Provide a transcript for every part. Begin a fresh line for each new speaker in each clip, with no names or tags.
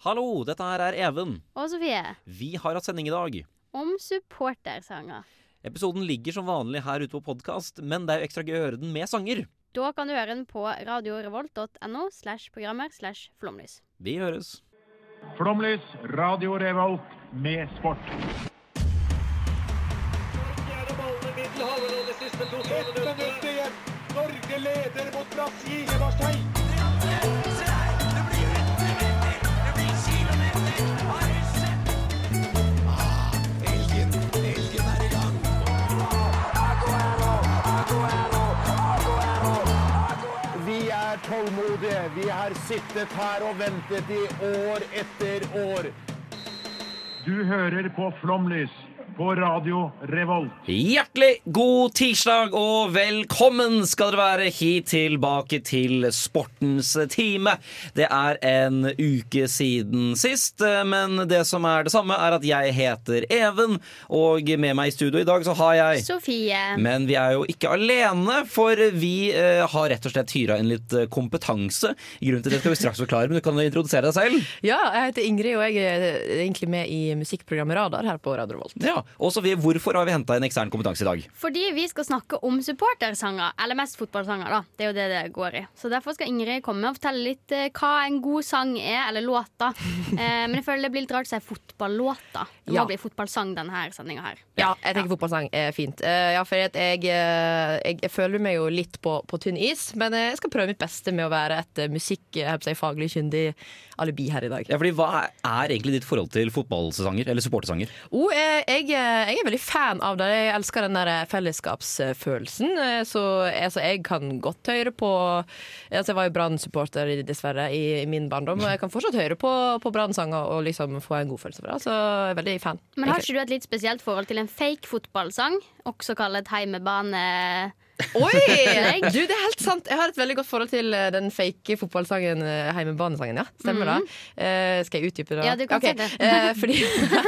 Hallo, dette her er Even.
Og Sofie,
Vi har hatt sending i dag.
om supportersanger.
Episoden ligger som vanlig her ute på podkast, men det er jo ekstra gøy å høre den med sanger.
Da kan du høre den på radiorevolt.no slash programmer slash flomlys.
Vi høres.
Flomlys, Radio Revolt med sport.
Ett minutt igjen. Norge leder mot Brasil. Tålmodige. Vi har sittet her og ventet i år etter år.
Du hører på Flomlys på Radio Revolt.
Hjertelig god tirsdag og velkommen skal dere være hit tilbake til Sportens time. Det er en uke siden sist, men det som er det samme, er at jeg heter Even, og med meg i studio i dag så har jeg
Sofie.
Men vi er jo ikke alene, for vi eh, har rett og slett hyra inn litt eh, kompetanse. Grunnen til det skal vi straks forklare, men du kan introdusere deg selv.
Ja, jeg heter Ingrid, og jeg er egentlig med i musikkprogrammet Radar her på Radio Revolt.
Ja, og Sofie, Hvorfor har vi henta inn ekstern kompetanse i dag?
Fordi vi skal snakke om supportersanger, eller mest fotballsanger, da. Det er jo det det går i. Så derfor skal Ingrid komme og fortelle litt eh, hva en god sang er, eller låta. Eh, men jeg føler det blir litt rart å si fotballåta. Det må
Ja.
bli fotballsang denne sendinga her.
Ja, jeg tenker fotballsang er fint. Eh, ja, for at jeg, eh, jeg, jeg føler meg jo litt på, på tynn is, men eh, jeg skal prøve mitt beste med å være et eh, musikk, jeg holdt på å si, faglig kyndig alibi her i dag.
Ja, fordi Hva er egentlig ditt forhold til fotballsanger, eller supportersanger?
Oh, eh, jeg, jeg er veldig fan av det. Jeg elsker den der fellesskapsfølelsen. Eh, Så altså, jeg kan godt høre på altså, Jeg var jo Brann-supporter dessverre i, i min barndom, og jeg kan fortsatt høre på, på Brann-sanger og liksom få en god følelse for det. Så jeg er veldig fan.
Men har ikke du et litt spesielt forhold til en fake fotballsang, også kalt heimebane?
Oi! Du, det er helt sant. Jeg har et veldig godt forhold til eh, den fake fotballsangen eh, Heimebanesangen. Ja, Stemmer det? Eh, skal jeg utdype det?
Ja, du kan
okay.
si det.
eh, fordi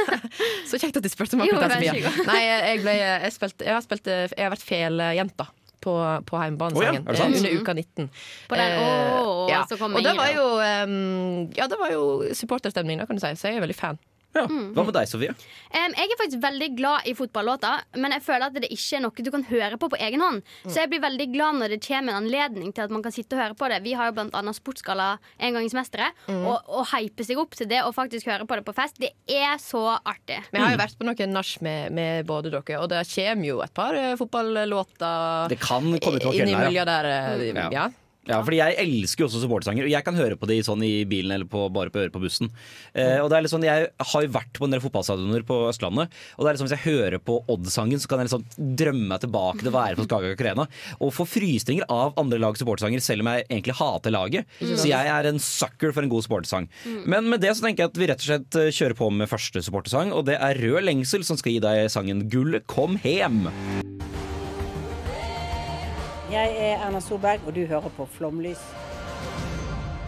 Så kjekt at du spurte meg akkurat det, Sofia. Nei, jeg, ble, jeg, spilt, jeg, har spilt, eh, jeg har vært feljenta På, på Heimebanesangen
oh, ja, er
eh, under uka 19.
På den,
Eh,
åh, så
og det var jo um, Ja, det var jo supporterstemning, da, kan du si, så jeg er veldig fan.
Ja.
Mm.
Hva med deg, Sofie?
Um, jeg er faktisk veldig glad i fotballåter, men jeg føler at det ikke er noe du kan høre på på egen hånd. Så jeg blir veldig glad når det kommer en anledning til at man kan sitte og høre på det. Vi har jo blant annet Sportsgalla en gang i semesteret, og, og hype seg opp til det og faktisk høre på det på fest, det er så artig.
Vi har jo vært på noen nach med, med både dere, og det kommer jo et par eh, fotballåter
Det kan komme til å
inn i
ja.
miljøet der. eh,
Ja.
ja.
Ja, fordi Jeg elsker jo også supportersanger, og jeg kan høre på de sånn i bilen eller på, bare på øret på bussen. Eh, og det er litt sånn, Jeg har jo vært på en del fotballstadioner på Østlandet, og det er liksom hvis jeg hører på Odd-sangen, så kan jeg liksom drømme meg tilbake til å være på Skagerrak Arena og få frysninger av andre lags supportersanger, selv om jeg egentlig hater laget. Så jeg er en sucker for en god supportersang. Men med det så tenker jeg at vi rett og slett eh, kjører på med første supportersang, og det er Rød lengsel som skal gi deg sangen Gull kom hem.
Jeg er Erna Solberg, og du hører på Flomlys.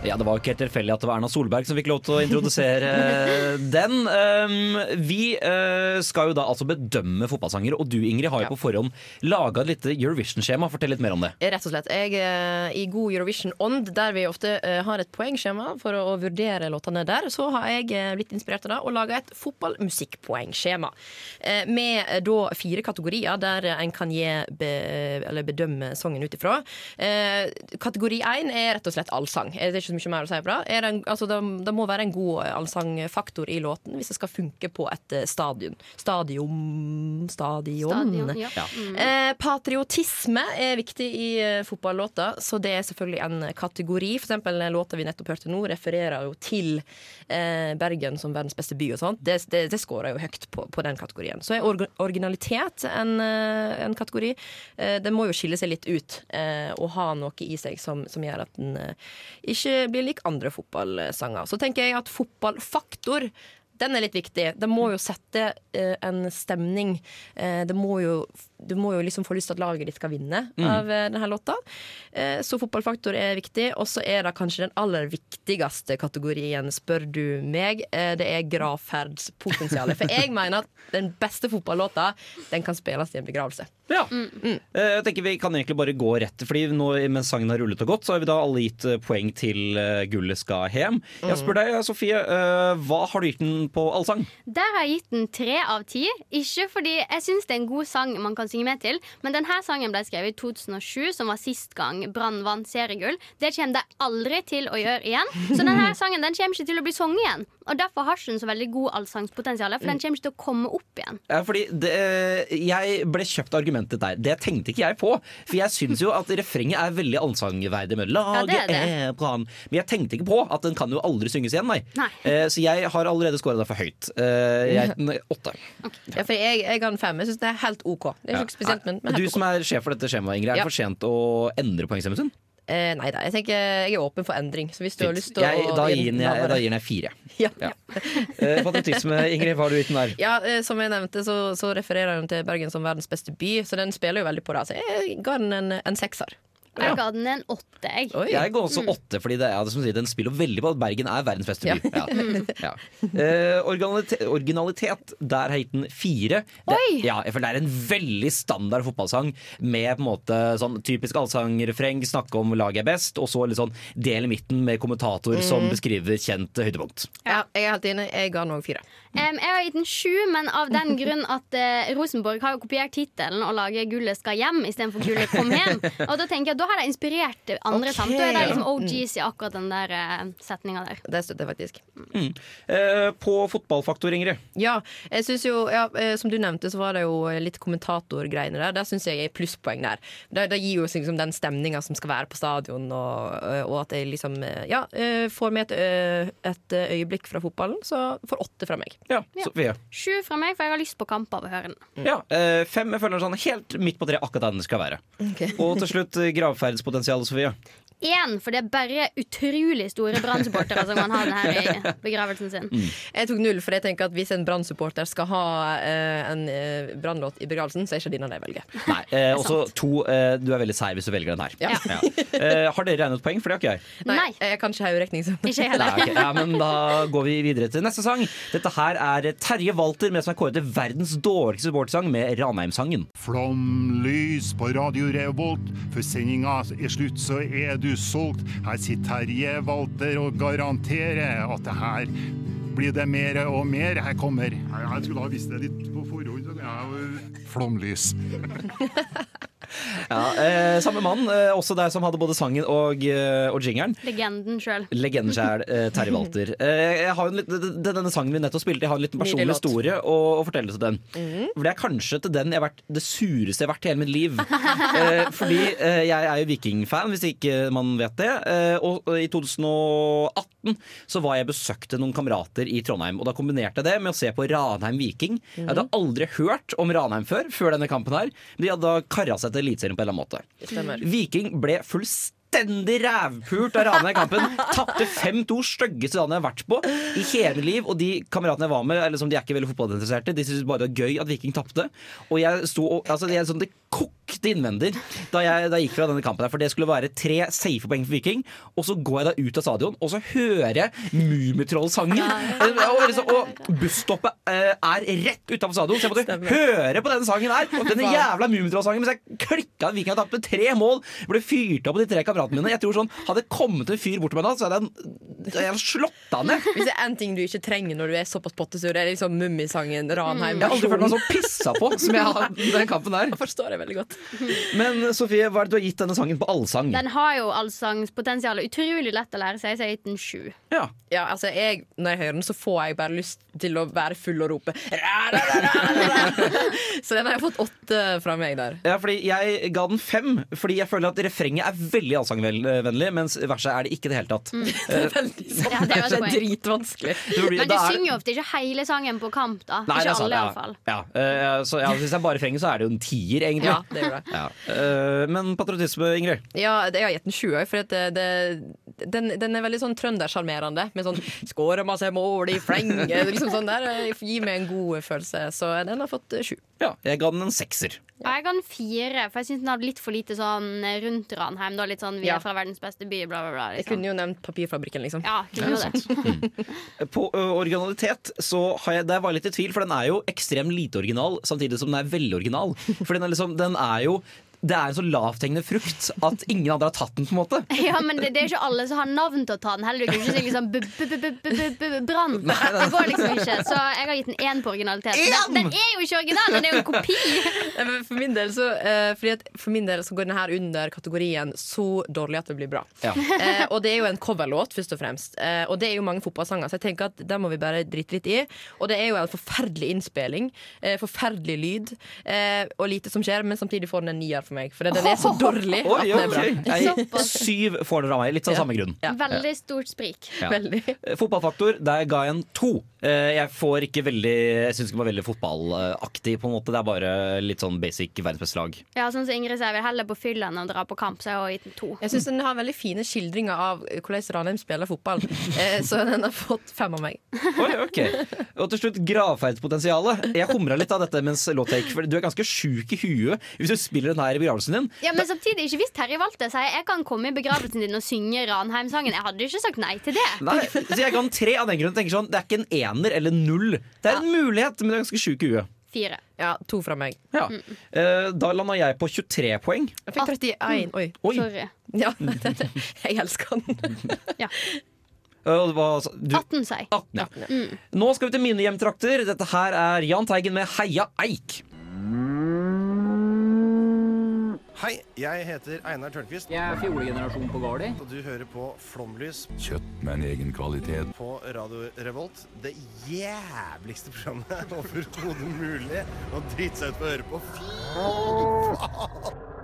Ja, Det var ikke helt tilfeldig at det var Erna Solberg som fikk lov til å introdusere den. Um, vi uh, skal jo da altså bedømme fotballsanger, og du Ingrid har jo på forhånd laga et lite Eurovision-skjema. Fortell litt mer om det.
Rett og slett. Jeg er i god Eurovision-ånd, der vi ofte eh, har et poengskjema for å, vurdere låtene der, så har jeg eh, blitt inspirert av det og laga et fotballmusikkpoengskjema. Eh, med eh, da fire kategorier der en kan gi be, eller bedømme sangen ut ifra. Eh, kategori én er rett og slett allsang. Det er ikke så mye mer å si bra. det. Er en, altså, det, det må være en god allsangfaktor i låten hvis det skal funke på et eh, stadion. Stadion Stadion.
Stadion, ja.
Ja.
Eh, patriotisme er viktig i eh, fotballåter, så det er selvfølgelig en kategori. For eksempel låta vi nettopp hørte nå, refererer jo til eh, Bergen som verdens beste by og sånt. Det, det, det scorer jo høyt på, på den kategorien. Så er or originalitet en, eh, en kategori. Eh, den må jo skille seg litt ut eh, og ha noe i seg som, som gjør at den eh, ikke blir lik andre fotballsanger. Så tenker jeg at fotballfaktor den er litt viktig. Det må jo sette eh, en stemning. Eh, det må jo, du må jo liksom få lyst til at laget ditt skal vinne av eh, denne låta. Eh, så fotballfaktor er viktig. Og så er det kanskje den aller viktigste kategorien, spør du meg. Eh, det er gravferdspotensialet. For jeg mener at den beste fotballåta, den kan spilles i en begravelse.
Ja. Mm. Jeg tenker Vi kan egentlig bare gå rett Fordi nå mens sangen har rullet og gått, så har vi da alle gitt eh, poeng til eh, Gullet skal hjem. Jeg spør deg, Sofie, eh, hva har du gitt den på allsang?
Der har jeg gitt den tre av ti. Ikke fordi jeg syns det er en god sang man kan synge med til, men denne sangen ble skrevet i 2007, som var sist gang Brann vant seriegull. Det kommer de aldri til å gjøre igjen. Så denne sangen den kommer ikke til å bli sunget igjen. Og derfor har ikke den så veldig god allsangspotensial, for den kommer ikke til å komme opp igjen.
Ja, fordi det, Jeg ble kjøpt argumentet der. Det tenkte ikke jeg på. For jeg syns jo at refrenget er veldig allsangverdig med 'Laget
Ja, det er det.
plan'. Men jeg tenkte ikke på at den kan jo aldri synges igjen, nei.
Nei.
Eh, Så jeg har allerede scora det for høyt. Eh, Jeg er åtte. Okay.
Ja, for jeg, jeg har en fem. Jeg syns det er helt OK. Det er
Ja.
spesielt, men, men
Du som er sjef for dette skjemaet, Ingrid, er det
Ja.
for sent å endre poengstemmen sin?
Eh, nei da, jeg tenker jeg er åpen for endring. Så hvis du har lyst til
Jeg,
å
da, gir
den
jeg, da gir den jeg fire.
ja.
Ja. Eh, Patriotisme, Ingrid, hva har du gitt den der?
Ja, eh, Som jeg nevnte, så, så refererer den til Bergen som verdens beste by, så den spiller jo veldig på det. Så jeg ga den en, en sekser.
Jeg ga den en åtte, jeg.
Oi.
Jeg går også åtte, fordi det, er, som sier, den spiller veldig på at Bergen er verdens beste by. Ja. Ja. Eh, originalitet, originalitet, der har jeg gitt den fire. Det, ja, jeg føler det er en veldig standard fotballsang med på en måte sånn typisk allsangrefreng, snakke om laget er best, og så litt sånn del i midten med kommentator som beskriver kjent høydepunkt.
Ja, jeg er helt enig. Jeg ga den òg fire.
Em, jeg har gitt den sju, men av den grunn at uh, Rosenborg har jo kopiert tittelen og lager 'Gullet skal hjem' istedenfor 'Gullet kom hjem'. Og da tenker jeg at da har de inspirert andre
okay,
sammen. Da er det liksom OGs i akkurat den der uh, setninga der.
Det støtter jeg faktisk.
Eh, på fotballfaktor, Ingrid.
Ja, jeg synes jo, ja, Som du nevnte, så var det jo litt kommentatorgreiene der. Der syns jeg er plusspoeng der. Det, det gir jo liksom den stemninga som skal være på stadion, og, og at jeg liksom Ja, får med et, et øyeblikk fra fotballen, så får åtte fra meg.
Ja, Sofie.
Sju fra meg, for jeg har lyst på kamp av å høre.
Ja, eh, fem jeg føler sånn helt midt på tre, akkurat der den skal være. Og til slutt gravferdspotensialet, Sofie.
Én, for det er bare utrolig store Brann-supportere som kan ha den her i begravelsen sin.
Jeg tok null, for jeg tenker at hvis en Brann-supporter skal ha uh, en uh, Brann-låt i begravelsen, så er ikke denne det jeg velger.
Nei, eh, også to. uh, du er veldig seig hvis du velger den her.
Ja.
Eh, har dere regnet poeng? For det har ikke jeg.
Nei.
Jeg kan ikke hoderekning. så-
Ikke heller.
Nei,
heller.
ja, men Da går vi videre til neste sang. Dette her er Terje Walter med som er kåret til verdens dårligste supportsang med Ranheim-sangen.
Flomlys på Radio Revolt. Før sendinga er slutt, så er du solgt. Her sitter Terje Walter og garanterer at det her blir det mer og mer. Her kommer Jeg, skulle ha visst det litt på forhånd. Flomlys.
Ja, eh, samme mann, eh, også der som hadde både sangen og, eh, og jingeren.
Legenden sjøl.
Legenden sjøl, eh, Terje Walter. Eh, jeg har jo en litt, denne sangen vi nettopp spilte, jeg har en liten personlig
låt.
historie å, å fortelle til den. For Det er kanskje til den jeg har vært det sureste jeg har vært i hele mitt liv. Eh, fordi eh, jeg er jo vikingfan, hvis ikke man vet det. Eh, og i 2018 så var jeg besøkte noen kamerater i Trondheim. Og da kombinerte jeg det med å se på Ranheim Viking. Jeg hadde aldri hørt om Ranheim før, før denne kampen her. De hadde da kara seg til Eliteserien på en eller annen måte.
Stemmer.
Viking ble fullstendig rævpult av Ranheim i kampen. Tapte 5-2, styggeste dagen jeg har vært på i hele liv. Og de kameratene jeg var med, eller som de er ikke veldig fotballinteresserte, de syntes bare det var gøy at Viking tapte. Og jeg sto og altså, det, er sånn, det kokte innvendig da jeg, da jeg gikk fra denne kampen her. For det skulle være tre safe poeng for Viking. Og så går jeg da ut av stadion, og så hører jeg Mummitroll-sangen. Og, liksom- og busstoppet eh, er rett utafor stadion, så jeg måtte
Stemmer.
høre på denne sangen her. Denne jævla Mummitroll-sangen mens jeg klikka at Viking hadde tapt med tre mål. Ble fyrt opp av de tre kameratene mine. Jeg tror sånn, Hadde det kommet en fyr bort til meg da, så hadde jeg, jeg slått han ned.
Hvis det er én ting du ikke trenger når du er såpass pottesur, er liksom Mummisangen, Ranheim
Jeg har aldri følt meg så pissa på som jeg har i den kampen der.
Jeg forstår det veldig godt.
Men Sofie, hva er det du har gitt denne sangen på allsang?
Den har jo allsangspotensial. Utrolig lett å lære seg, så jeg har gitt den sju.
Ja.
Ja, altså jeg, Når jeg hører den, så får jeg bare lyst til å være full og rope. Så den har jeg fått åtte fra meg der.
Ja, fordi Jeg ga den fem, fordi jeg føler at refrenget er veldig allsangvennlig, mens verset er det ikke i det hele tatt.
Det er veldig sant.
Ja, det er
det er dritvanskelig.
Men du
er-
synger jo ofte ikke hele sangen på kamp, da.
Nei,
ikke
sant,
alle,
ja.
iallfall.
Ja, Ja. så ja, Hvis det er bare refrenget, så er det jo en tier, egentlig.
Ja, det gjør det.
Ja. Eh, men patriotisme, Ingrid?
Ja, jeg har gitt den sju òg, for at det, det, den, den er veldig sånn trøndersjarmerende. Med sånn 'skårer masse mål i flenge'. Liksom sånn der Gi meg en god følelse. Så den har fått eh, sju.
Ja, jeg ga den en sekser.
Ja, Jeg ga den fire, for jeg syns den hadde litt for lite sånn rundt Ranheim. Da. Litt sånn 'vi
Ja.
er fra verdens beste by', bla, bla, bla.
Jeg
Liksom.
kunne jo nevnt Papirfabrikken, liksom.
Ja, kunne jo det.
På ø, originalitet så har jeg, der var jeg litt i tvil, for den er jo ekstremt lite original, samtidig som den er veldig original. For den er, liksom, den er jo det er en så lavthengende frukt at ingen andre har tatt den. på en måte
Ja, men det, det er ikke alle som har navn til å ta den heller. Du kan ikke si liksom Brann. Det går liksom ikke. Så jeg har gitt den én på originalitet. Den, den er jo ikke original, den er jo en kopi.
For min del så, eh, fordi at for min del så går den her under kategorien 'så dårlig at det blir bra'.
Ja.
Eh, og det er jo en coverlåt, først og fremst. Eh, og det er jo mange fotballsanger, så jeg tenker at den må vi bare drite litt i. Og det er jo en forferdelig innspilling. Eh, forferdelig lyd. Eh, og lite som skjer, men samtidig får den en nier for meg. For den er så dårlig at den er bra.
ok. Syv får dere av meg. Litt av
Ja.
samme grunn.
Ja.
Veldig stort sprik.
Ja.
Veldig.
Eh, Fotballfaktor, der ga jeg en to. Eh, Jeg får ikke veldig Jeg syns ikke var veldig fotballaktig. på en måte Det er bare litt sånn basic verdens.
Ja, sånn som Ingrid sier, jeg vil heller på fylla enn å dra på kamp, så jeg har gitt den to.
Jeg syns den har veldig fine skildringer av hvordan Ranheim spiller fotball. Eh, så den har fått fem av meg.
Oi, ok Og til slutt gravferdspotensialet. Jeg humra litt av dette mens låta gikk, for du er ganske sjuk i huet hvis du spiller den her begravelsen din.
Ja, Men samtidig, ikke hvis Terje valgte, sier jeg kan komme i begravelsen din og synge Ranheim-sangen. Jeg hadde ikke sagt nei til det.
Nei, så Jeg kan tre av den grunn. Tenker sånn, Det er ikke en ener eller null. Det er en mulighet, men du er ganske sjuk i huet.
Fire.
Ja, to fra meg.
Ja. Eh, Da landa jeg på 23 poeng.
Jeg fikk 31. Oi.
Oi.
Sorry.
Ja, jeg elsker den.
Ja.
Eh, hva du,
18, sier jeg.
18, ja. Nå skal vi til mine hjemtrakter. Dette her er Jahn Teigen med Heia Eik.
Hei, jeg heter Einar Tørnquist,
Jeg er fjolegenerasjon på Gardi.
og du hører på Flomlys
Kjøtt med en egen kvalitet.
på Radio Revolt. Det jævligste programmet overhodet mulig å drite seg ut på å høre på. Fy faen!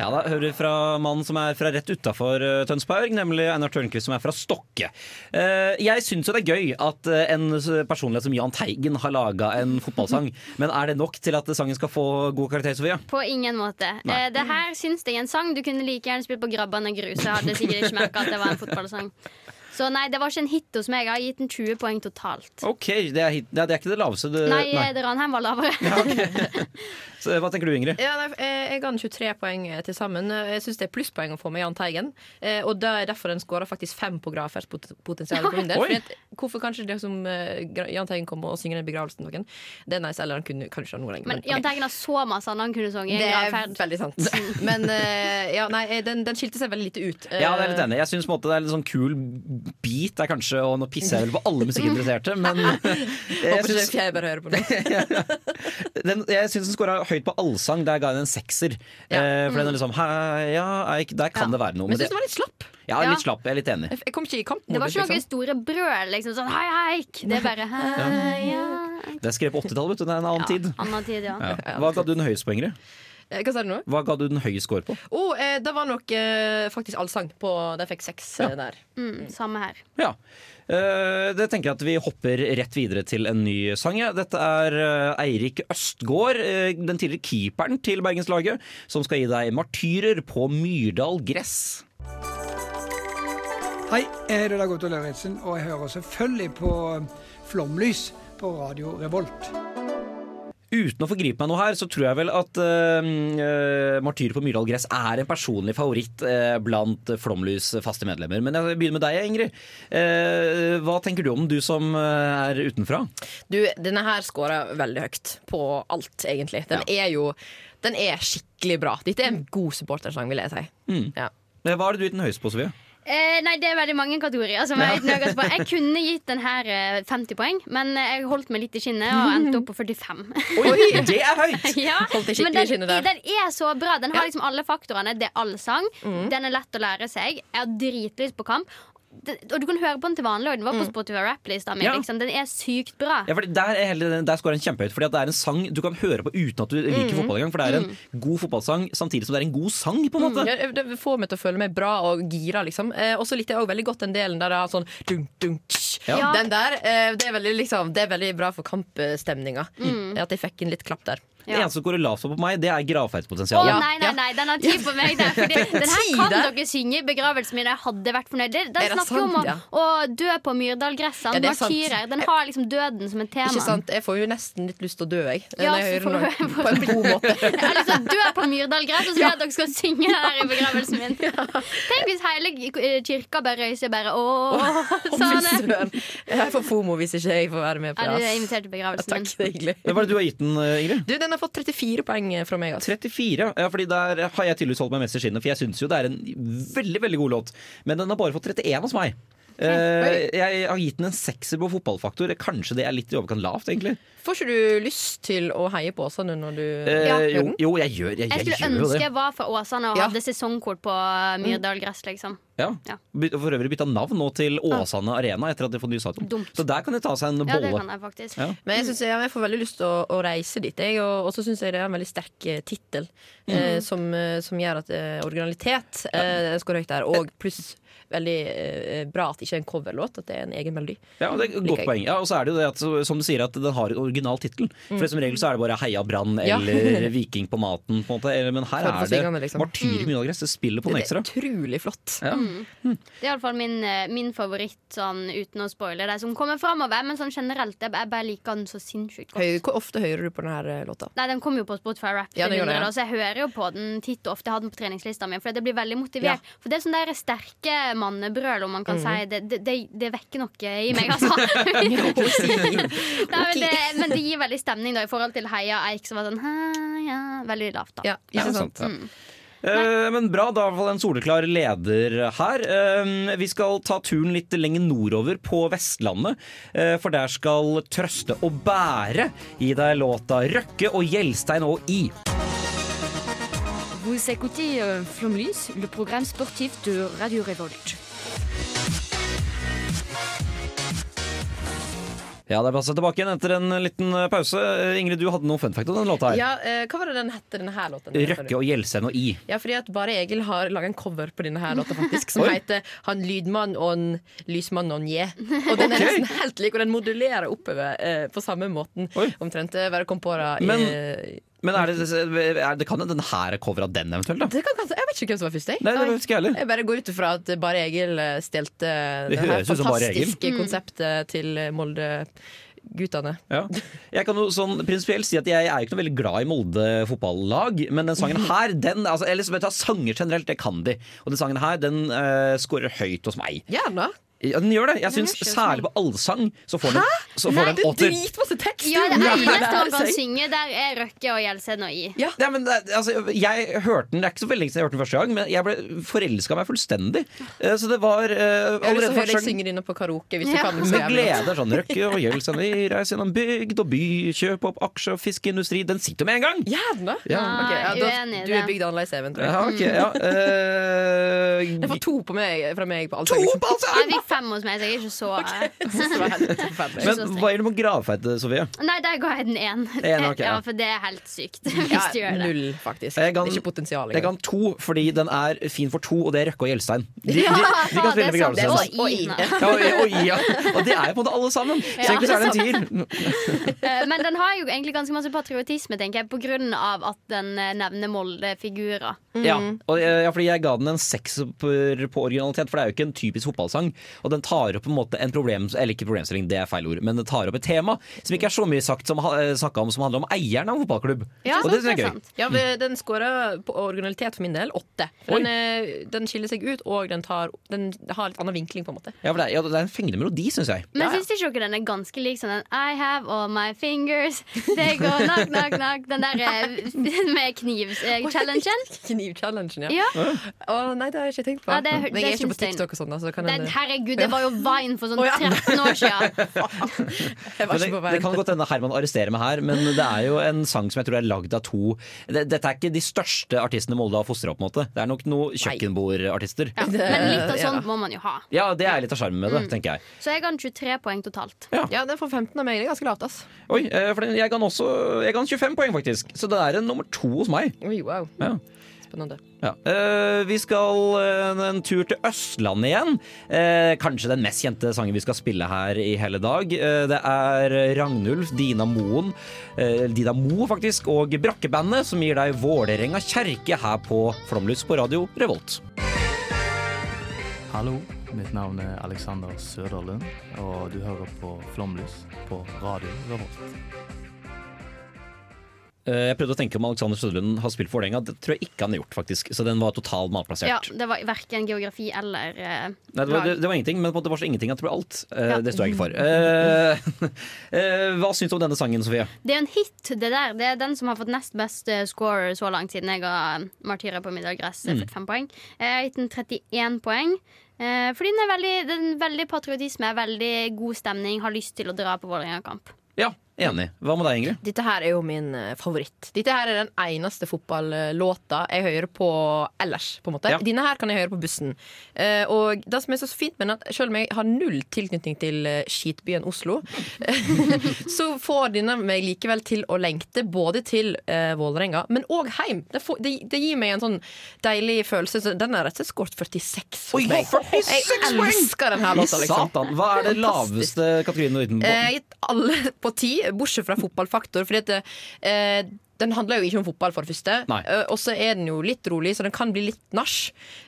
Ja, da hører fra mannen som er fra rett utafor uh, Tønsberg, nemlig Einar Tørnquist, som er fra Stokke. Eh, jeg syns jo det er gøy at eh, en personlighet som Jahn Teigen har laga en fotballsang, men er det nok til at sangen skal få god karakter, Sofia?
På ingen måte.
Nei.
Eh, det her syns jeg er en sang du kunne like gjerne spilt på Grabbane grus. Jeg hadde sikkert ikke merka at det var en fotballsang. Så nei, det var ikke en hit hos meg. Jeg har gitt den 20 poeng totalt.
OK, det er, hit, ja, det er ikke det laveste. Det,
Nei, nei. Ranheim var lavere.
Så, hva tenker du, Ingrid?
Ja, nei, eh, jeg ga den 23 poeng eh, til sammen. Eh, Jeg syns det er plusspoeng å få med Jahn Teigen. Eh, Og det er derfor den skåra faktisk fem på Grafers for min del.
Oi.
Fordi at, hvorfor kanskje det som eh, Jahn Teigen kommer og synger den i begravelsen noen? Det er nice, eller han kunne kanskje ha noe lenger.
Men
men-
Jahn Teigen har så masse annet han kunne sunget. i
det er
gravferd.
veldig sant. Men eh, ja, nei, eh, den, den skilte seg veldig lite ut.
Ja, det er litt enig. Jeg syns det er en sånn kul beat der kanskje, og nå pisser jeg vel på alle musikkinteresserte, men jeg syns
jeg bare hører på det.
den, jeg syns den scora høyt på allsang. Der ga jeg den en sekser.
Ja.
Eh, for den er liksom ja, Eik Der kan
Ja.
det være noe.
Men
Men
jeg syns
det,
den var litt slapp.
ja,
Ja.
litt slapp. Jeg er litt enig.
Jeg jeg kom ikke i kamp.
Det var ikke noe store brøl, liksom. Sånn hei, heik. Det er bare hei, ja.
Det er skrevet på 80-tallet, vet du. Det er en annen tid.
Annen tid, ja.
Ja. Hva ga du den høyeste?
Eh, Hva sa du nå?
Hva ga du den høye score på?
Oh, eh, det var nok eh, faktisk allsang. På, de fikk seks ja. der.
Mm, samme her.
Ja. Eh, det tenker jeg at vi hopper rett videre til en ny sang. ja. Dette er eh, Eirik Østgård, eh, den tidligere keeperen til bergenslaget, som skal gi deg 'Martyrer på Myrdal gress'.
Hei, jeg heter Dag Otto Lauritzen, og jeg hører selvfølgelig på Flomlys på Radio Revolt.
Uten å forgripe meg noe her, så tror jeg vel at uh, Martyr på Myrdal gress' er en personlig favoritt uh, blant Flomlys faste medlemmer. Men jeg begynner med deg, Ingrid. Uh, hva tenker du om den, du som eh, er utenfra?
Du, denne her scorer veldig høyt på alt, egentlig. Den er jo Den er skikkelig bra. Dette er en god supportersang, vil jeg si.
Mm.
Ja.
Hva er har du gitt den høyeste på, Sofie?
Eh, nei, det er veldig mange kategorier. Som jeg, er på. jeg kunne gitt den her eh, 50 poeng, men jeg holdt meg litt i skinnet og endte opp på 45.
Oi, det er høyt!
ja, men den, den er så bra. Den har liksom alle faktorene. Det er allsang. Den er lett å lære seg. Jeg har dritlyst på kamp. Det, og du kan høre på den til vanlig, og den var på Spotify Rap-list. mi.
Ja.
Liksom. Den er sykt bra.
Ja, for Der, er heller, der scorer den kjempehøyt, Fordi at det er en sang du kan høre på uten at du liker fotball engang. For det er en god fotballsang samtidig som det er en god sang. på en måte
Ja, det får meg til å føle meg bra og gira, liksom. Eh, og så likte jeg også veldig godt den delen der det er sånn dunk, dunk,
Ja.
Den der, eh, det er, veldig, liksom, det er veldig bra for kampstemninga.
Mm.
At jeg fikk inn litt klapp der.
Det eneste som går lavt på meg, det er
Å
Oh,
nei, nei, nei, den har tid på meg der. Fordi den her kan dere synge i begravelsen min. Jeg hadde vært fornøyd. Det- Den
det
snakker sant, om å,
ja?
å dø på Myrdalgressene.
Ja, det sant.
martyrer. Den har liksom døden som et tema.
Ikke sant? Jeg får jo nesten litt lyst til å dø, jeg.
Ja,
jeg hører noe på en god måte.
Jeg har lyst til å dø på Myrdalgress, og så vil jeg at dere skal synge det her i begravelsen min. Tenk hvis hele eh, kirka bare røyser bare ååå.
Å,
Sånn.
Jeg får fomo hvis ikke jeg får være med på
Ja, du er invitert til begravelsen
Takk,
min.
det er hyggelig.
Hva er det du har gitt den, eh, Ingrid?
Du, Den har fått 34 poeng fra meg. Altså.
34. Ja, fordi Der har jeg tydeligvis holdt meg mest i skinnet, for jeg syns jo det er en veldig veldig god låt. Men den har bare fått 31 hos meg. Uh, jeg har gitt den en sekser på fotballfaktor. Kanskje det er litt i overkant lavt, egentlig.
Får ikke du lyst til å heie på Åsane når du
Eh,
Ja.
jo, jo, jeg gjør, jeg,
Jeg
jeg,
skulle
gjør jo
ønske
det.
jeg var fra Åsane og
Ja.
hadde sesongkort på Myrdal gress, liksom.
Ja.
Ja.
For øvrig bytta navn nå til Åsane Arena etter at de får ny stadion.
Dumt.
Så der kan de ta seg en
Ja, det
bolle.
kan jeg faktisk.
Ja.
Men jeg, synes jeg, jeg får veldig lyst til å, å reise dit. Jeg, og og så syns jeg det er en veldig sterk eh, tittel eh, som, eh, som gjør at eh, originalitet eh, skal høyt der. Og pluss veldig eh, bra at det ikke er en coverlåt, at det er en egen melodi.
Ja, det er et godt poeng. Ja, og så er det jo det at, som du sier, at den har en original tittel. For som regel så er det bare 'Heia Brann'
Ja.
eller 'Viking på maten'. På en måte. Men her er det
liksom.
'Martyr i Gress, Det spiller på den
Det er utrolig flott.
Ja.
Det er iallfall min, eh, min favoritt, sånn, uten å spoile det som kommer framover. Men sånn generelt, jeg jeg bare liker den så sinnssykt godt.
Høy, hvor ofte hører du på denne låta?
Nei, Den kommer jo på Spotify Rap,
Ja, det, ja.
så jeg hører jo på den titt og ofte. Jeg har den på treningslista mi, for det blir veldig motivert. For det er sånn der sterke mannebrøl, om man kan si. Det, det, det, vekker noe i meg, altså. Nei, men, det, men det gir veldig stemning da i forhold til Heia Eik, som var sånn Heia Veldig lavt, da.
Ja,
Ja,
ikke sant?
sant, ja. Eh, men bra, da er i hvert fall en soleklar leder her. Eh, vi skal ta turen litt lenger nordover, på Vestlandet. eh, for der skal Trøste og Bære gi deg låta 'Røkke og Gjelstein og I'.
Vous écoutez euh, Flomlys, le programme sportif de Radio Revolt.
Ja, det er bare å se tilbake igjen etter en liten eh, pause. Eh, Ingrid, du hadde noen fun fact om denne låta her.
Ja, eh, hva var det den hette, denne her låten?
Røkke og Gjelsen og I.
Ja, fordi at Bare Egil har laga en cover på denne her låta, faktisk, som heter 'Han lydmann og en lysmann og en je'. Og den er nesten helt lik, og den modulerer oppover eh, på samme måten.
Oi.
Omtrent. Bare kom på det i
Men- Men er det, er det kan den her er cover av den eventuelt, da?
det kan, Jeg vet ikke hvem som var først. Jeg.
Nei, det ikke jeg heller.
Jeg bare går ut ifra at Bare Egil eh, stelte
Det
det her fantastiske konseptet til eh, Molde-guttene.
Ja. Jeg kan jo sånn prinsipielt si at jeg er ikke noe veldig glad i Molde fotballag, men den sangen her, den altså, eller, vet du, hva, Sanger generelt, det kan de. Og den sangen her, den uh, scorer høyt hos meg.
Gjerne.
Ja, den gjør det. Jeg syns særlig på allsang så får den, så får
Nei,
den
Det er
åtter.
dritmasse tekst!
Ja, det
er
eneste han kan synge der, er Røkke og Gjelsen og I.
Ja.
Ja, men, det- altså, jeg hørte den, Det er ikke så veldig lenge siden jeg hørte den første gang, men jeg ble forelska meg fullstendig. Eh, Så det var
uh,
allerede første gang
synger inne på karaoke. Hvis du kan
med glede. Sånn Røkke og Gjelsen vi reiser gjennom bygd og by, kjøp opp aksjer og fiskeindustri. Den sitter med en gang!
Gjerne.
Ja.
Okay, ja, da,
uenig
du er bygd annerledes, Even, tror jeg.
Ja, ok, ja. Uh,
Jeg får to på meg, fra meg på
to
allsang. liksom.
på allsang!
Fem hos meg, så jeg er ikke så
forferdelig.
Men hva gjør du med gravferd, Sofie?
Nei, der ga jeg den én.
En, ja.
ja, for det er helt sykt. Hvis
Ja,
du gjør det.
null, faktisk.
Jeg kan-
det er ikke potensial
Jeg kan to, fordi den er fin for to, og det er Røkke og Gjelstein. De, de,
Ja,
de kan spille begravelse.
også i.
Ja, og, I ja. og det er jo på en måte alle sammen. Så egentlig så er det en tier.
Eh, Men den har jo egentlig ganske masse patriotisme, tenker jeg, på grunn av at den eh, nevner Molde-figurer.
Ja, og, eh, ja, fordi jeg ga den en sekser på på originalitet, for det er jo ikke en typisk fotballsang. Og den tar opp på en måte en problem, eller ikke problemstilling, det er feil ord, men den tar opp et tema som ikke er så mye sagt som, ha- om som handler om eieren av en fotballklubb.
Ja,
og det det er gøy.
sant.
Ja, Den scora på originalitet for min del åtte. Den, er- den skiller seg ut, og den, tar, den har litt annen vinkling, på en måte.
Ja, for det, er, ja, det er en fengende melodi, syns jeg.
Men syns ikke dere den er ganske lik sånn den I have all my fingers, they go knock, knock, knock. Den der eh, med kniv-challengen.
Kniv-challengen, ja.
Ja.
Å, nei, det har jeg ikke tenkt på.
Ja, det-
Men
det
jeg er ikke på TikTok og sånn. Altså, kan
Den,
hende-
herregud, det var jo Vine for sånn 13 år siden.
jeg var
det,
ikke på
det kan godt hende Herman arresterer meg her, men det er jo en sang som jeg tror er lagd av to det, Dette er ikke de største artistene Molde har fostra opp. på en måte Det er nok noen kjøkkenbordartister.
Ja, men litt av
ja.
sånt må man jo ha.
Ja, det er litt av sjarmen med det, tenker jeg.
Så jeg ga den 23 poeng totalt.
Ja, den får 15 av meg. Det er ganske lavt, ass.
Oi, eh, for jeg ga den også Jeg ga den 25 poeng, faktisk. Så det er en nummer to hos meg.
Oi, wow.
Ja.
Spennende.
Ja. Eh, vi skal eh, en tur til Østlandet igjen. Eh, kanskje den mest kjente sangen vi skal spille her i hele dag. Eh, det er Ragnulf, Dina Moen, eh, Dina Mo faktisk, og Brakkebandet som gir deg Vålerenga kjerke her på Flomlys på radio Revolt.
Hallo, mitt navn er Alexander Søderlund, og du hører på Flomlys på radio Revolt.
Eh, jeg prøvde å tenke om Alexander Søderlund har spilt for Vålerenga. Det tror jeg ikke han har gjort, faktisk. Så den var totalt malplassert.
Ja, det var verken geografi eller uh,
Nei, det, var, det, det var ingenting, men det var så ingenting at det ble alt. Eh,
Ja.
Det står jeg ikke for. Uh, hva syns du om denne sangen, Sofie?
Det er en hit, det der. Det er den som har fått nest best score så langt siden jeg ga 'Martyrer på middelgress
Mm.
45 poeng. Jeg har gitt den 31 poeng. Fordi den er veldig, den er veldig patriotisme, veldig god stemning, har lyst til å dra på Vålerenga-kamp.
Ja, enig. Hva med deg, Ingrid?
Dette her er jo min eh, favoritt. Dette her er den eneste fotballåta jeg hører på ellers. på en måte
Ja.
Denne her kan jeg høre på bussen. Eh, og det som er så fint med den, at selv om jeg har null tilknytning til eh, skitbyen Oslo, så får denne meg likevel til å lengte både til uh, Vålerenga, men òg hjem. Det, får, det, det gir meg en sånn deilig følelse. Så den er rett og slett skåret 46 hos meg.
46
Jeg elsker denne låta, liksom.
Satan, Hva er det laveste kategorien du har gitt den på?
Jeg gitt alle på ti, bortsett fra fotballfaktor. Fordi at det, eh, den handler jo ikke om fotball, for det første. Eh, og så er den jo litt rolig, så den kan bli litt nach.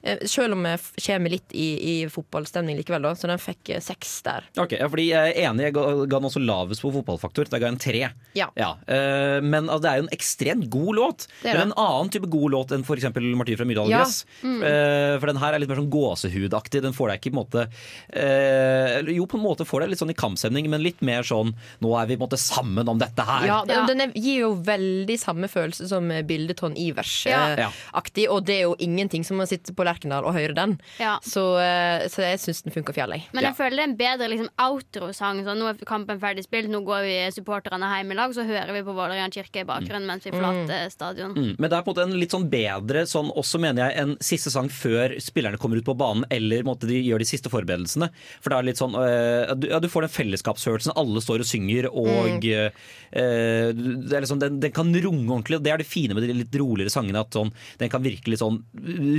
Eh, selv om jeg kommer litt i, i fotballstemning likevel, da. Så den fikk eh, seks der.
Ok, ja, fordi Jeg er enig, jeg ga, ga den også lavest på fotballfaktor. Da ga jeg en tre.
Ja.
eh, men altså, det er jo en ekstremt god låt.
Det
Det
er
er
det.
en annen type god låt enn f.eks. Martin fra Myrdal
Ja.
Gress.
Mm.
Eh, for den her er litt mer sånn gåsehudaktig. Den får deg ikke på en måte eh, Jo, på en måte får deg litt sånn i kampstemning, men litt mer sånn Nå er vi på en måte sammen om dette her.
Ja, den, den er, gir jo veldig samme følelse som bildet Bildeton Ivers-aktig.
Ja.
Og det er jo ingenting som å sitte på Lerkendal og høre den.
Ja.
Så, eh, så jeg syns den funker fjell, jeg.
Men jeg føler det er en bedre liksom, outro-sang. Sånn, nå er kampen ferdig spilt, nå går vi supporterne hjem i lag, så hører vi på Vålerenga kirke i bakgrunnen mens vi forlater stadion.
Mm, men det er på en måte en litt sånn bedre sånn, også mener jeg, en siste sang før spillerne kommer ut på banen, eller måtte de gjør de siste forberedelsene. For det er litt sånn øh, du, ja, du får den fellesskapsfølelsen, alle står og synger, og øh, det er liksom, den, den kan romme ordentlig. og Det er det fine med de litt roligere sangene, at sånn, den kan virkelig sånn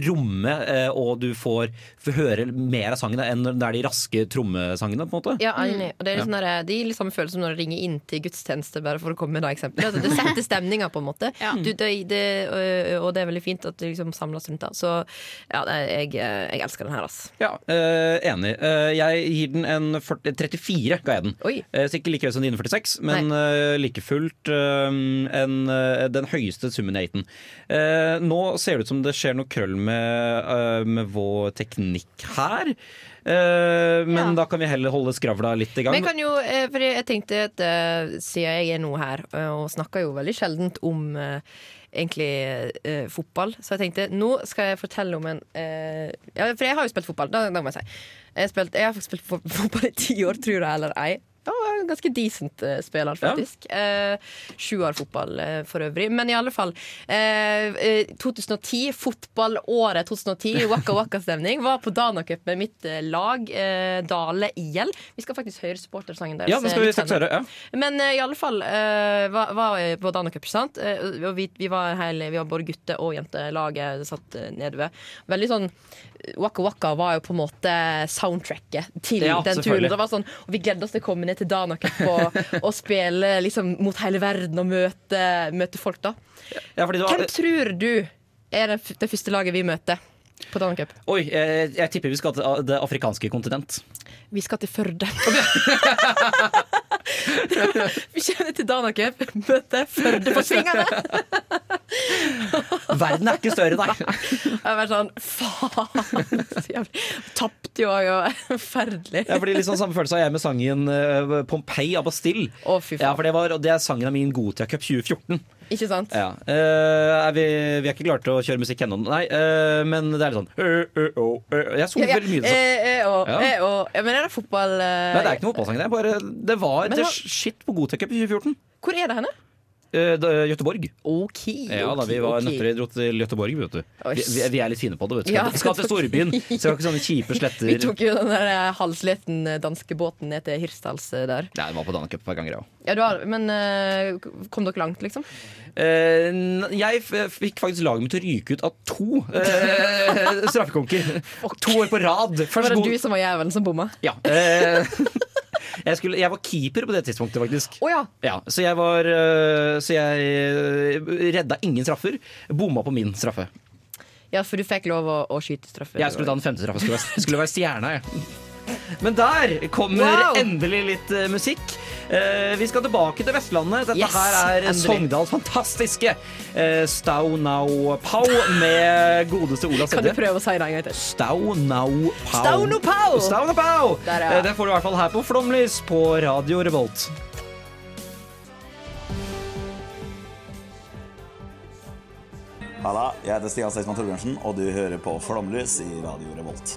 romme, øh, og du får, får høre mer av sangene enn når det er de raske trommesangene, på en måte.
Ja, enig. Og det, er liksom
Ja.
sånn der, de gir litt samme følelse som når du ringer inn til gudstjeneste, bare for å komme med det eksempelet. Det setter stemninga, på en måte. Du, det, det, og det er veldig fint at det liksom samles rundt det. Så ja, jeg, jeg elsker den her, altså.
Ja, øh, enig. Jeg gir den en 40, 34, ga jeg den. Oi. så ikke like høy som dine 46, men Nei. like fullt en, den høyeste summen i har. Eh, nå ser det ut som det skjer noe krøll med, øh, med vår teknikk her. Eh, men da kan vi heller holde skravla litt i gang.
Men jeg kan jo, eh, for jeg tenkte at eh, siden jeg er nå her, eh, og snakker jo veldig sjeldent om eh, egentlig eh, fotball, så jeg tenkte nå skal jeg fortelle om en eh, Ja, for jeg har jo spilt fotball, da, da må jeg si. Jeg, har spilt, jeg har spilt fotball i ti år, tror jeg eller ei. Ja, ganske decent uh, spiller, faktisk. Eh, Sju år fotball eh, for øvrig. Men i alle fall. Eh, eh, 2010, fotballåret 2010, Waka Waka-stemning. Var på Danacup med mitt eh, lag, eh, Dale IL. Vi skal faktisk høre supportersangen deres.
Ja, det skal vi
faktisk
straks høre. Ja.
Men eh, i alle fall eh, var, var på Danacup, sant? Eh, og vi, vi, var hele, vi var både gutte- og jentelaget satt uh, nede ved. Veldig sånn Waka Waka var jo på en måte soundtracket til
Ja,
den turen. Det var sånn, og vi gledet oss til å komme ned til Danak og, og spille liksom mot hele verden og møte, møte folk, da.
Ja, var-
Hvem tror du er det, det første laget vi møter på Dana Cup?
Oi, jeg, jeg tipper vi skal til det afrikanske kontinent.
Vi skal til Førde. vi kjenner til Dana Møte Førde på svingene.
Verden er ikke større, nei.
Jeg har vært sånn faen. Så jævlig. Tapte jo og Forferdelig.
Ja, fordi liksom Samme følelse har jeg med sangen uh, Pompeii av Bastille.
Å, fy faen.
Ja, for det, var, det er sangen av min Gotia Cup 2014.
Ikke sant?
Ja. Eh, er vi, vi er ikke klare til å kjøre musikk ennå, nei. eh, men det er litt sånn ø, ø, å, ø. Jeg
Ja, ja.
veldig mye sånn.
Eh, eh, og,
Ja.
eh, og, ja, Men er det fotball eh,
Nei, det er ikke noen fotballsang. Det, er bare, det var
Men
det shit på Gotek-cup i 2014.
Hvor er det henne?
Eh, da- Göteborg.
OK.
Ja da, vi var
okay.
nøtter dro til Göteborg, vet du. Vi, vi, vi er litt fine på det, vet du.
Ja,
Vi skal til storbyen, så vi ikke sånne kjipe sletter.
Vi tok jo den der eh, halvsleten eh, danskebåten ned til Hirsdals der.
Nei, det var på Danacup et par ganger, ja.
Ja, du men uh, kom dere langt, liksom?
Uh, jeg f fikk faktisk laget mitt til å ryke ut av to uh, straffekonker. To år på rad.
Var det
god-
du som var jævelen som bomma?
Ja. Eh, jeg, skulle, jeg var keeper på det tidspunktet, faktisk.
Oh, ja.
Ja, så jeg var øh, Så jeg øh, redda ingen straffer. Bomma på min straffe.
ja, for du fikk lov å, å skyte straffer?
Jeg skulle ta den femte straffa. Skulle, skulle være stjerna, jeg. Men der kommer
Wow.
endelig litt øh, musikk. Eh, vi skal tilbake til Vestlandet. Dette
Yes,
her er
endelig.
Sogndals fantastiske uh, Stau Now Pow med godeste Ola
Kan du prøve å si det en gang til?
Stau Now Pow.
Stau Now Pow!
Stau Pow.
Der, ja.
Eh, det får du i hvert fall her på Flomlys på Radio Revolt.
Halla, jeg heter Stian Staysman Torbjørnsen, og du hører på Flomlys i Radio Revolt.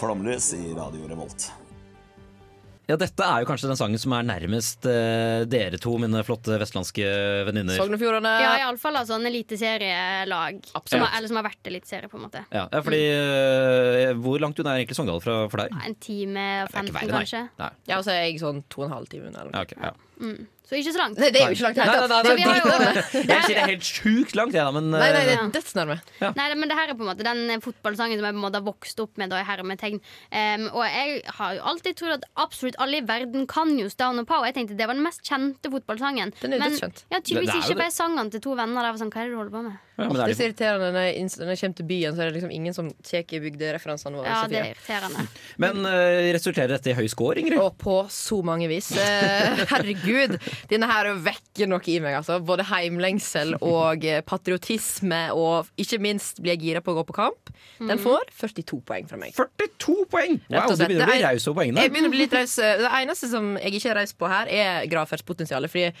Flomlys i Radio Revolt.
Ja, dette er jo kanskje den sangen som er nærmest eh, dere to, mine flotte vestlandske venninner.
Sogn og Fjordane.
Ja, iallfall altså en eliteserielag. Som har, eller som har vært eliteserie, på en måte.
Ja, ja, fordi eh, Hvor langt unna er egentlig Sogndal fra for deg?
En time og
Det er ikke
15,
verre, nei.
kanskje.
Nei.
Ja, og så er jeg sånn to og en halv time unna. eller.
Ja, ok, ja.
Mm. Så ikke så langt.
Nei, det er jo ikke langt.
Nei, nei, nei, Jeg det er helt sjukt langt, jeg, da, men
Nei, nei, det
eh,
er dødsnærme.
Nei, men det her er på en måte den fotballsangen som jeg på en måte har vokst opp med. Da, i hermetegn um, Og jeg har jo alltid trodd at absolutt alle i verden kan jo Down and Pow. Jeg tenkte det var den mest kjente fotballsangen.
Den er
men
dødskjent.
ja, tydeligvis ikke,
bare
for jeg sang den til to venner. Der var sånn, hva er det du holder på med?
Ja, men
Det er så
er
irriterende når jeg, når jeg kommer til byen, så er det liksom ingen som tar bygdereferansene våre.
Ja, det er irriterende.
Men eh, resulterer dette i høy score, Ingrid?
Og på så mange vis. Eh, herregud. Denne her vekker noe i meg. Altså. Både heimlengsel og eh, patriotisme, og ikke minst blir jeg gira på å gå på kamp. Den får 42 poeng fra meg.
42 poeng!
Rett
Wow,
og
du
slett.
begynner å bli
Det er-
raus over poengene.
Jeg begynner å bli litt raus. Det eneste som jeg ikke er raus på her, er gravferdspotensialet. Fordi jeg,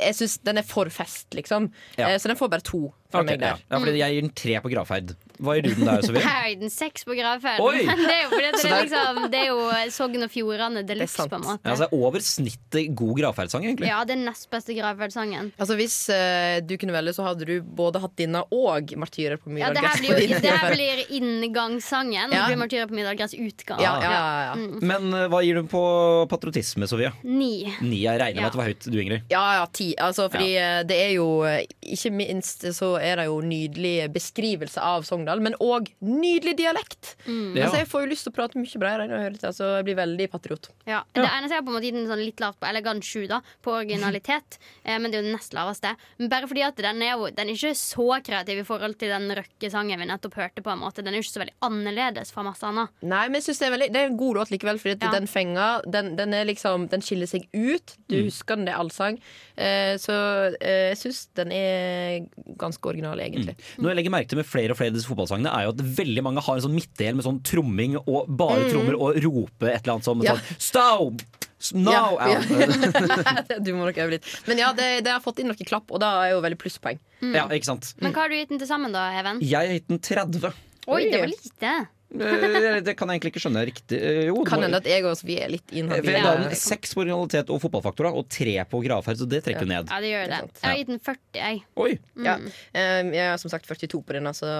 jeg syns den er for fest, liksom.
Ja.
Eh, Så den får bare to fra
Ok,
meg
ja.
der.
ja, fordi jeg gir den tre på gravferd. Hva gir du den der, Sofie?
Jeg har den seks på
gravferden.
Men det er jo fordi det, er liksom, det er jo Sogn og Fjordane de luxe, på en måte.
Ja, altså Over snittet god gravferdssang, egentlig.
Ja, det er nest beste gravferdssangen.
Altså Hvis uh, du kunne velge, så hadde du både hatt denne og Martyrer på
Ja, det her blir, det her blir inngangssangen.
Ja.
Blir Martyrer på Middelgress utgang.
Ja, ja, ja, ja.
Mm.
Men uh, hva gir du på patriotisme, Sofie?
Ni.
Ni. Jeg regner med
Ja.
at det var høyt, du, Ingrid.
Ja, ja, ti. Altså, fordi eh, det er jo eh, Ikke minst så er det jo nydelig beskrivelse av Sogndal, men òg nydelig dialekt.
Ja.
Altså, jeg får jo lyst til å prate mye bredere enn å høre det, så jeg blir veldig patriot.
Ja. Det eneste jeg har på en måte gitt den sånn litt lavt på, elegant sju, da, på originalitet. eh, men det er jo den nest laveste. Men bare fordi at den er jo Den er ikke så kreativ i forhold til den røkkesangen vi nettopp hørte. på en måte Den er jo ikke så veldig annerledes fra masse annet.
Nei, men jeg synes det, er veldig, det er en god låt likevel, fordi at
Ja.
den fenga den, den, er liksom, den skiller seg ut. Du husker den, det er allsang. Eh, så eh, jeg syns den er ganske original, egentlig.
Noe jeg legger merke til med flere og flere av disse fotballsangene, er jo at veldig mange har en sånn midtdel med sånn tromming og bare
Mm.
trommer og rope et eller annet som
Ja.
sånn Stau! S-
Ja,
Ja,
du må nok øve litt. Men ja, det, det har fått inn noen klapp, og da er jo veldig plusspoeng.
Ja, ikke sant.
Men hva har du gitt den til sammen, da, Even?
Jeg har gitt den 30.
Oi, det var lite.
Det kan jeg egentlig ikke skjønne riktig. Eh, Jo, det
Kan hende at jeg og Sofie er litt inhabile.
den seks på originalitet og fotballfaktor, og tre på gravferd, så det trekker ja. ned.
Ja, det gjør det.
sant.
Jeg har gitt den 40, jeg.
Oi.
Ja. Eh, Jeg har som sagt 42 på den, så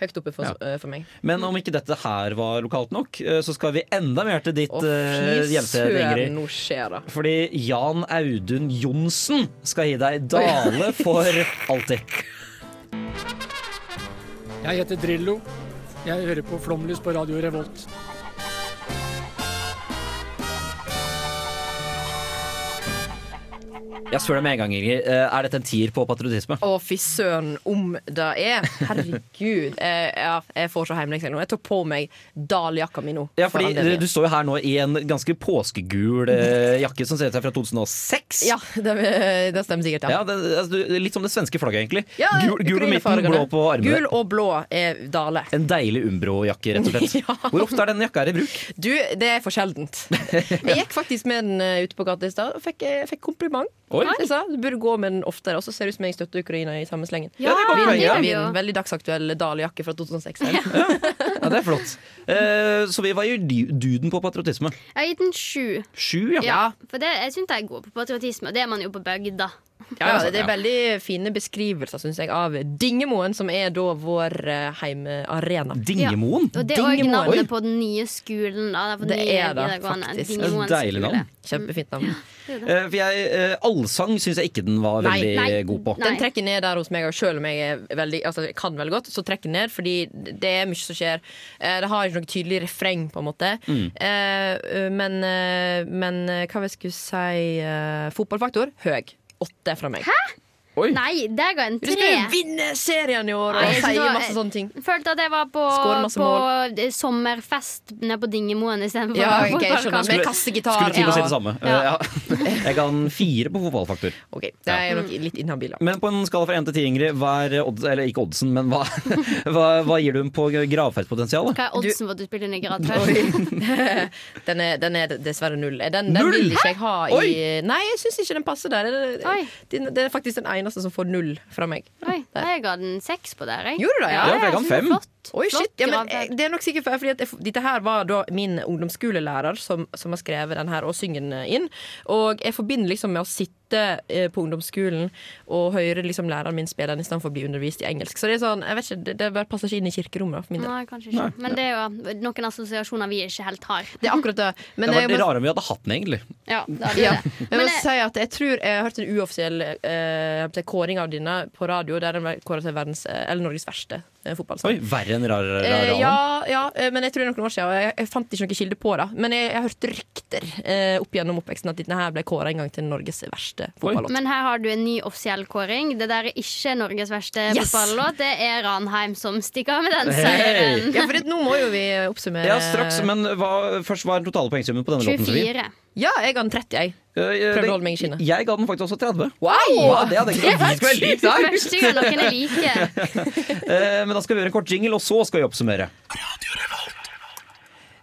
høyt oppe for,
Ja.
eh, for meg.
Men om ikke dette her var lokalt nok, eh, så skal vi enda mer til ditt uh, hjemsted, Ingrid.
nå skjer det.
Fordi Jan Audun Johnsen skal gi deg Dale for alltid.
Jeg heter Drillo. Jeg hører på Flomlys på Radio Revolt.
Jeg spør deg med en gang, Ingrid. Eh, Er dette en tier på patriotisme?
Å, fy søren om det er. Herregud. Jeg, jeg får så heimlengsel nå. Jeg tok på meg daljakka mi nå.
Ja, fordi
anledningen.
Du står jo her nå i en ganske påskegul eh, jakke som ser ut som fra 2006.
Ja, det, det stemmer sikkert, ja.
Ja, det, altså, litt som det svenske flagget, egentlig.
Ja,
gul, gul og midten, blå på armene.
Gul og blå er Dale.
En deilig Umbro-jakke, rett og slett. Hvor ofte er denne jakka her i bruk?
Du, det er for sjeldent. Jeg gikk faktisk med den eh, ute på gata i stad og fikk, eh, fikk kompliment.
Oi.
Jeg sa, du burde gå med den oftere, og så ser det ut som jeg støtter Ukraina i samme slengen.
Ja, det godt
Vin, vin, vin. Veldig dagsaktuell Dali-jakke fra 2006. Ja.
Ja, det er flott. Uh, så vi- var jo duden på patriotisme?
Jeg har gitt den sju.
Sju, ja.
Ja, for det, jeg syns jeg er god på patriotisme, og det er man jo på bygda.
Ja, ja, det er veldig fine beskrivelser synes jeg, av Dingemoen, som er da vår eh, heimearena.
Dingemoen?
Og det er òg navnet på den nye skolen. Da,
Det er det,
videregående.
faktisk.
Dingemoen
Deilig navn.
Kjempefint navn.
Eh, for jeg, eh, allsang syns jeg ikke den var
Nei.
veldig
Nei.
god på.
Den trekker ned der hos meg, og selv om jeg er veldig, altså, jeg kan veldig godt, så trekker den ned, fordi det er mye som skjer. Eh, Det har ikke noe tydelig refreng, på en måte.
Mm.
Eh, Men, men hva vil jeg skulle si Fotballfaktor høy. Åtte fra meg.
Hæ? Nei, der ga en en
Du skal jo vinne serien i år og
Nei, jeg
si masse sånne ting.
Følte at jeg var på, på sommerfest nede på Dingemoen istedenfor
Ja, okay, jeg
fotballkamp.
Med kassegitar.
Skulle til å si det samme. Eh,
Ja.
ja. Jeg ga den fire på fotballfaktor.
Ok, det er nok litt inhabil.
Men på en skala fra 1 til 10, Ingrid, hva er odds, eller ikke oddsen, men hva, hva, hva gir du den på gravferdspotensial?
Hva er oddsen for at du spiller den i grad?
Den er, den er dessverre null. Den, den
Null?
vil ikke jeg ha i
Oi!
Nei, jeg syns ikke den passer der. Det, det, det er faktisk den eneste som får null fra meg.
Oi, jeg ga den seks på der. Jeg.
Gjorde du det? Ja,
Ja, jeg ga den fem.
Flott.
Oi,
Flott.
Ja, men, eh, det er nok sikkert for, fordi at jeg, Dette her var da min ungdomsskolelærer som, som har skrevet den her og synger den inn. Og jeg forbinder liksom med å sitte eh, på ungdomsskolen og høre liksom læreren min spille den istedenfor å bli undervist i engelsk. Så det er sånn, jeg vet ikke, det, det bare passer ikke inn i kirkerommet. da, For min del.
Nei, kanskje ikke. Men det er jo noen assosiasjoner vi ikke helt har.
Det er akkurat det. Men
Det var
må-
rarere om vi hadde hatt den, egentlig.
Ja, det er
Ja.
det.
Men jeg må si at jeg tror jeg har hørt en uoffisiell eh, kåring av denne på radio, der den ble kåret til verdens, eh, eller Norges verste eh, fotballsang.
Oi, verre enn rar, rar,
Eh, ja, ja, eh, men jeg tror det er noen år siden. Og jeg, jeg fant ikke noen kilde på det. Men jeg, jeg har hørt rykter eh, opp gjennom oppveksten at denne her ble kåra en gang til Norges verste fotballåt.
Men her har du en ny offisiell kåring. Det der er ikke Norges verste
Yes!
fotballåt. Det er Ranheim som stikker av med den seieren. Hey!
Ja, for det, nå må jo vi oppsummere
Ja, straks, men hva, først hva er den totale poengsummen på denne låten?
24.
Ja, jeg ga den 30, jeg. Prøvde
det-
å holde meg i skinnet.
Jeg ga den faktisk også 30.
Wow!
Ja, det hadde jeg ikke.
Første gang noen er like.
Eh, Men da skal vi gjøre en kort jingle, og så skal vi oppsummere.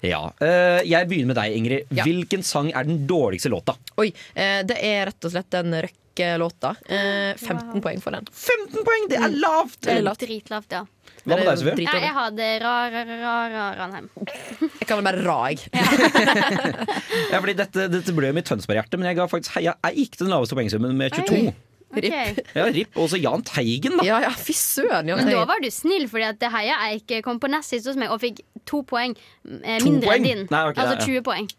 Ja, eh, Jeg begynner med deg, Ingrid.
Ja.
Hvilken sang er den dårligste låta?
Oi, eh, det er rett og slett den Røkke-låta. Eh, 15 poeng for den.
15 poeng! Det er lavt!
Det er lavt.
Dritlavt, ja.
Hva med deg, Sofie?
Ja,
jeg
har
jeg hadde rar, rar, rar Ranheim.
Jeg kaller vel bare Ra, jeg.
Ja, fordi dette, dette ble jo mitt Tønsberg-hjerte, men jeg ga faktisk Heia Eik den laveste poengsummen med 22.
Oi. Okay.
Ja, RIP. Og så Jahn Teigen, da.
Ja, ja, fy søren.
Men da var du snill, fordi at Heia Eik kom på nest sist hos meg og fikk to poeng eh,
To
mindre
poeng?
enn din.
Nei, okay,
altså
ja, ja.
20 poeng.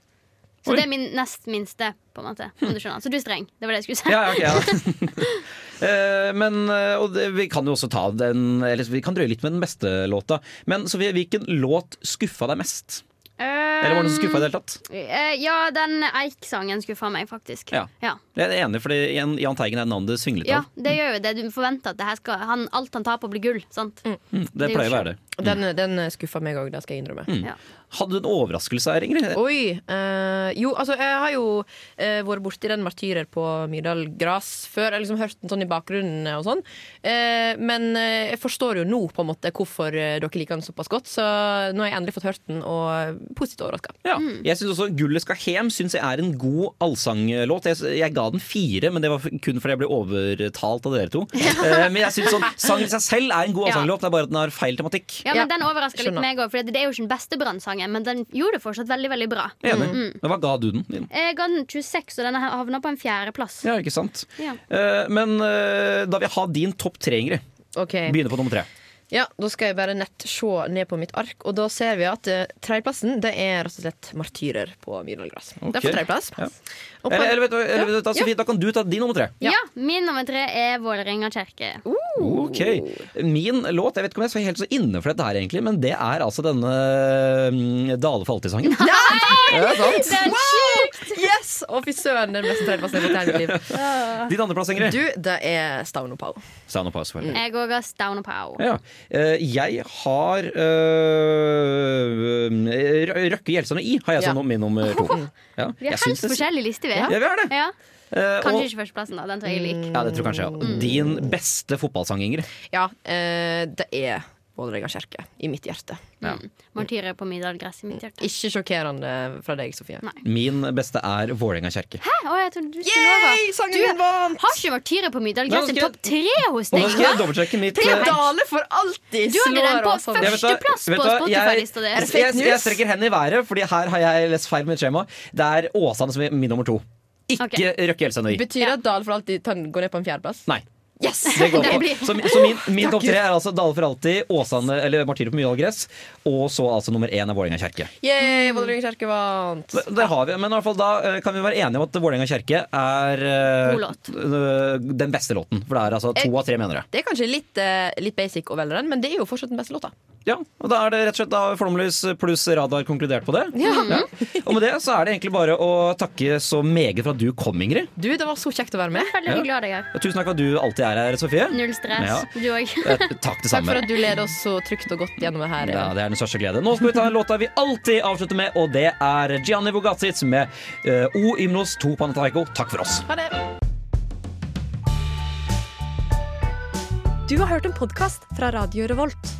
Så
Oi.
det er min nest minste, på en måte. Om du skjønner. Så du er streng. Det var det jeg skulle si.
Ja, okay, ja. Eh, men eh, og det, vi kan jo også ta den Eller vi kan drøye litt med den beste låta. Men Sofie, hvilken låt skuffa deg mest? Eller var det noe som skuffa i det hele tatt?
Eh, ja, den Eik-sangen skuffa meg, faktisk.
Ja.
Ja.
Jeg er enig, fordi Jan Jahn Teigen er navnet det synger litt av.
Ja, det gjør jo det. Du forventer at det her skal han, alt han tar på, blir gull. Sant?
Mm,
Det
det
er
pleier å være det.
Den, den skuffa meg òg, det skal jeg innrømme.
Mm.
Ja.
Hadde du en overraskelse her, Ingrid?
Oi. eh, jo, altså, jeg har jo eh, vært borti den Martyrer på Myrdal Gras før. Jeg har liksom hørt den sånn i bakgrunnen og sånn. Eh, men jeg forstår jo nå på en måte hvorfor dere liker den såpass godt. Så nå har jeg endelig fått hørt den, og positivt overraska.
Ja. Jeg synes også 'Gullet skal hjem' synes jeg er en god allsanglåt. Jeg, jeg ga den fire, men det var kun fordi jeg ble overtalt av dere to. Eh, men jeg synes sånn, sangen i seg selv er en god allsanglåt, det er bare at den har feil tematikk.
Ja, men Den overraska litt meg òg, for det er jo ikke den beste brannsangen. Men den gjorde det fortsatt veldig veldig bra.
Enig.
Mm.
Men hva ga du den?
Jeg ga den 26, og den havna på en fjerdeplass.
Ja, ikke sant?
Ja.
Eh, men eh, da vil jeg ha din topp tre, Ingrid.
Okay.
Begynner på nummer tre.
Ja, Da skal jeg bare nett se ned på mitt ark, og da ser vi at uh, tredjeplassen det er rett og slett Martyrer på Myrdal Okay. Det er for tredjeplass.
Ja.
På-
Eller, eller vet eller,
Ja.
vet ja. Da kan du ta din nummer tre.
Ja. Min nummer tre er Vålerenga kjerke.
Ok, Min låt, jeg vet ikke om jeg er helt så inne for dette her, egentlig, men det er altså denne mm, Dale for alltid-sangen.
Nei!
Ja, sant.
Det er sjukt!
Yes! Å, fy søren, den beste tredjeplassen jeg har fått i hele mitt liv.
Din andreplass, Ingrid?
Du, det er Stavn og Pau.
Og Power, selvfølgelig.
Jeg òg har og Pow.
Ja. Eh, jeg har uh, Røkke Gjelstad og I har jeg som
Ja.
min nummer to. Ja,
Vi har
helst forskjellige
helt
det-
forskjellig liste, vi.
Ja, vi har det.
Ja.
Eh,
Kanskje
og,
ikke førsteplassen, da. Den tror jeg jeg liker.
ja, det tror kanskje jeg.
Mm.
Din beste fotballsang, Ingrid?
Ja, eh, det er Vålerenga kjerke i mitt hjerte.
Mm. Martyrer på middelgress i mitt hjerte.
Ikke sjokkerende fra deg, Sofie.
Min beste er Vålerenga kjerke.
Hæ? Å, jeg trodde du skulle over. Du har ikke martyrer på
Nei,
middelgress
nå
i
skal
topp tre hos deg.
nå skal jeg dobbeltsjekke mitt
jo
eh,
Dale for alltid
Du hadde den på førsteplass på Spotify-lista di.
jeg, jeg, jeg strekker hendene i været, Fordi her har jeg lest feil med skjema. Det er Åsane som er min nummer to. Ikke Røkke Elsenøy.
Betyr det at Dale for alltid går ned på en fjerdeplass?
Nei.
Yes!
Det går på. Så, så min, min topp tre er altså Dale for alltid, Åsane, eller Martyrer på Myrdalgress, og så altså nummer én er Vålerenga kjerke.
Yay, Vålerenga kjerke vant.
Der, Der har vi, men i hvert fall da eh, kan vi være enige om at Vålerenga kjerke er eh, den beste låten. For det er altså to av tre, mener jeg.
Det er kanskje litt, uh, litt basic å velge den, men det er jo fortsatt den beste låta.
Ja, og da er det rett og slett da Flomlys pluss Radar konkludert på det.
Ja.
Og med det så er det egentlig bare å takke så meget for at du kom, Ingrid.
Du, det var så kjekt å være med.
Veldig hyggelig å ha deg her.
Og tusen takk for at du alltid er her, Sofie.
Null stress.
Ja.
Du òg.
Takk det
Takk for at du leder oss så trygt og godt gjennom det her.
Ja, det er den største glede. Nå skal vi ta en låta vi alltid avslutter med, og det er Gianni Vogazic med eh, O Ymnos to Panataiko. Takk for oss.
Ha det.
Du har hørt en podkast fra Radio Revolt.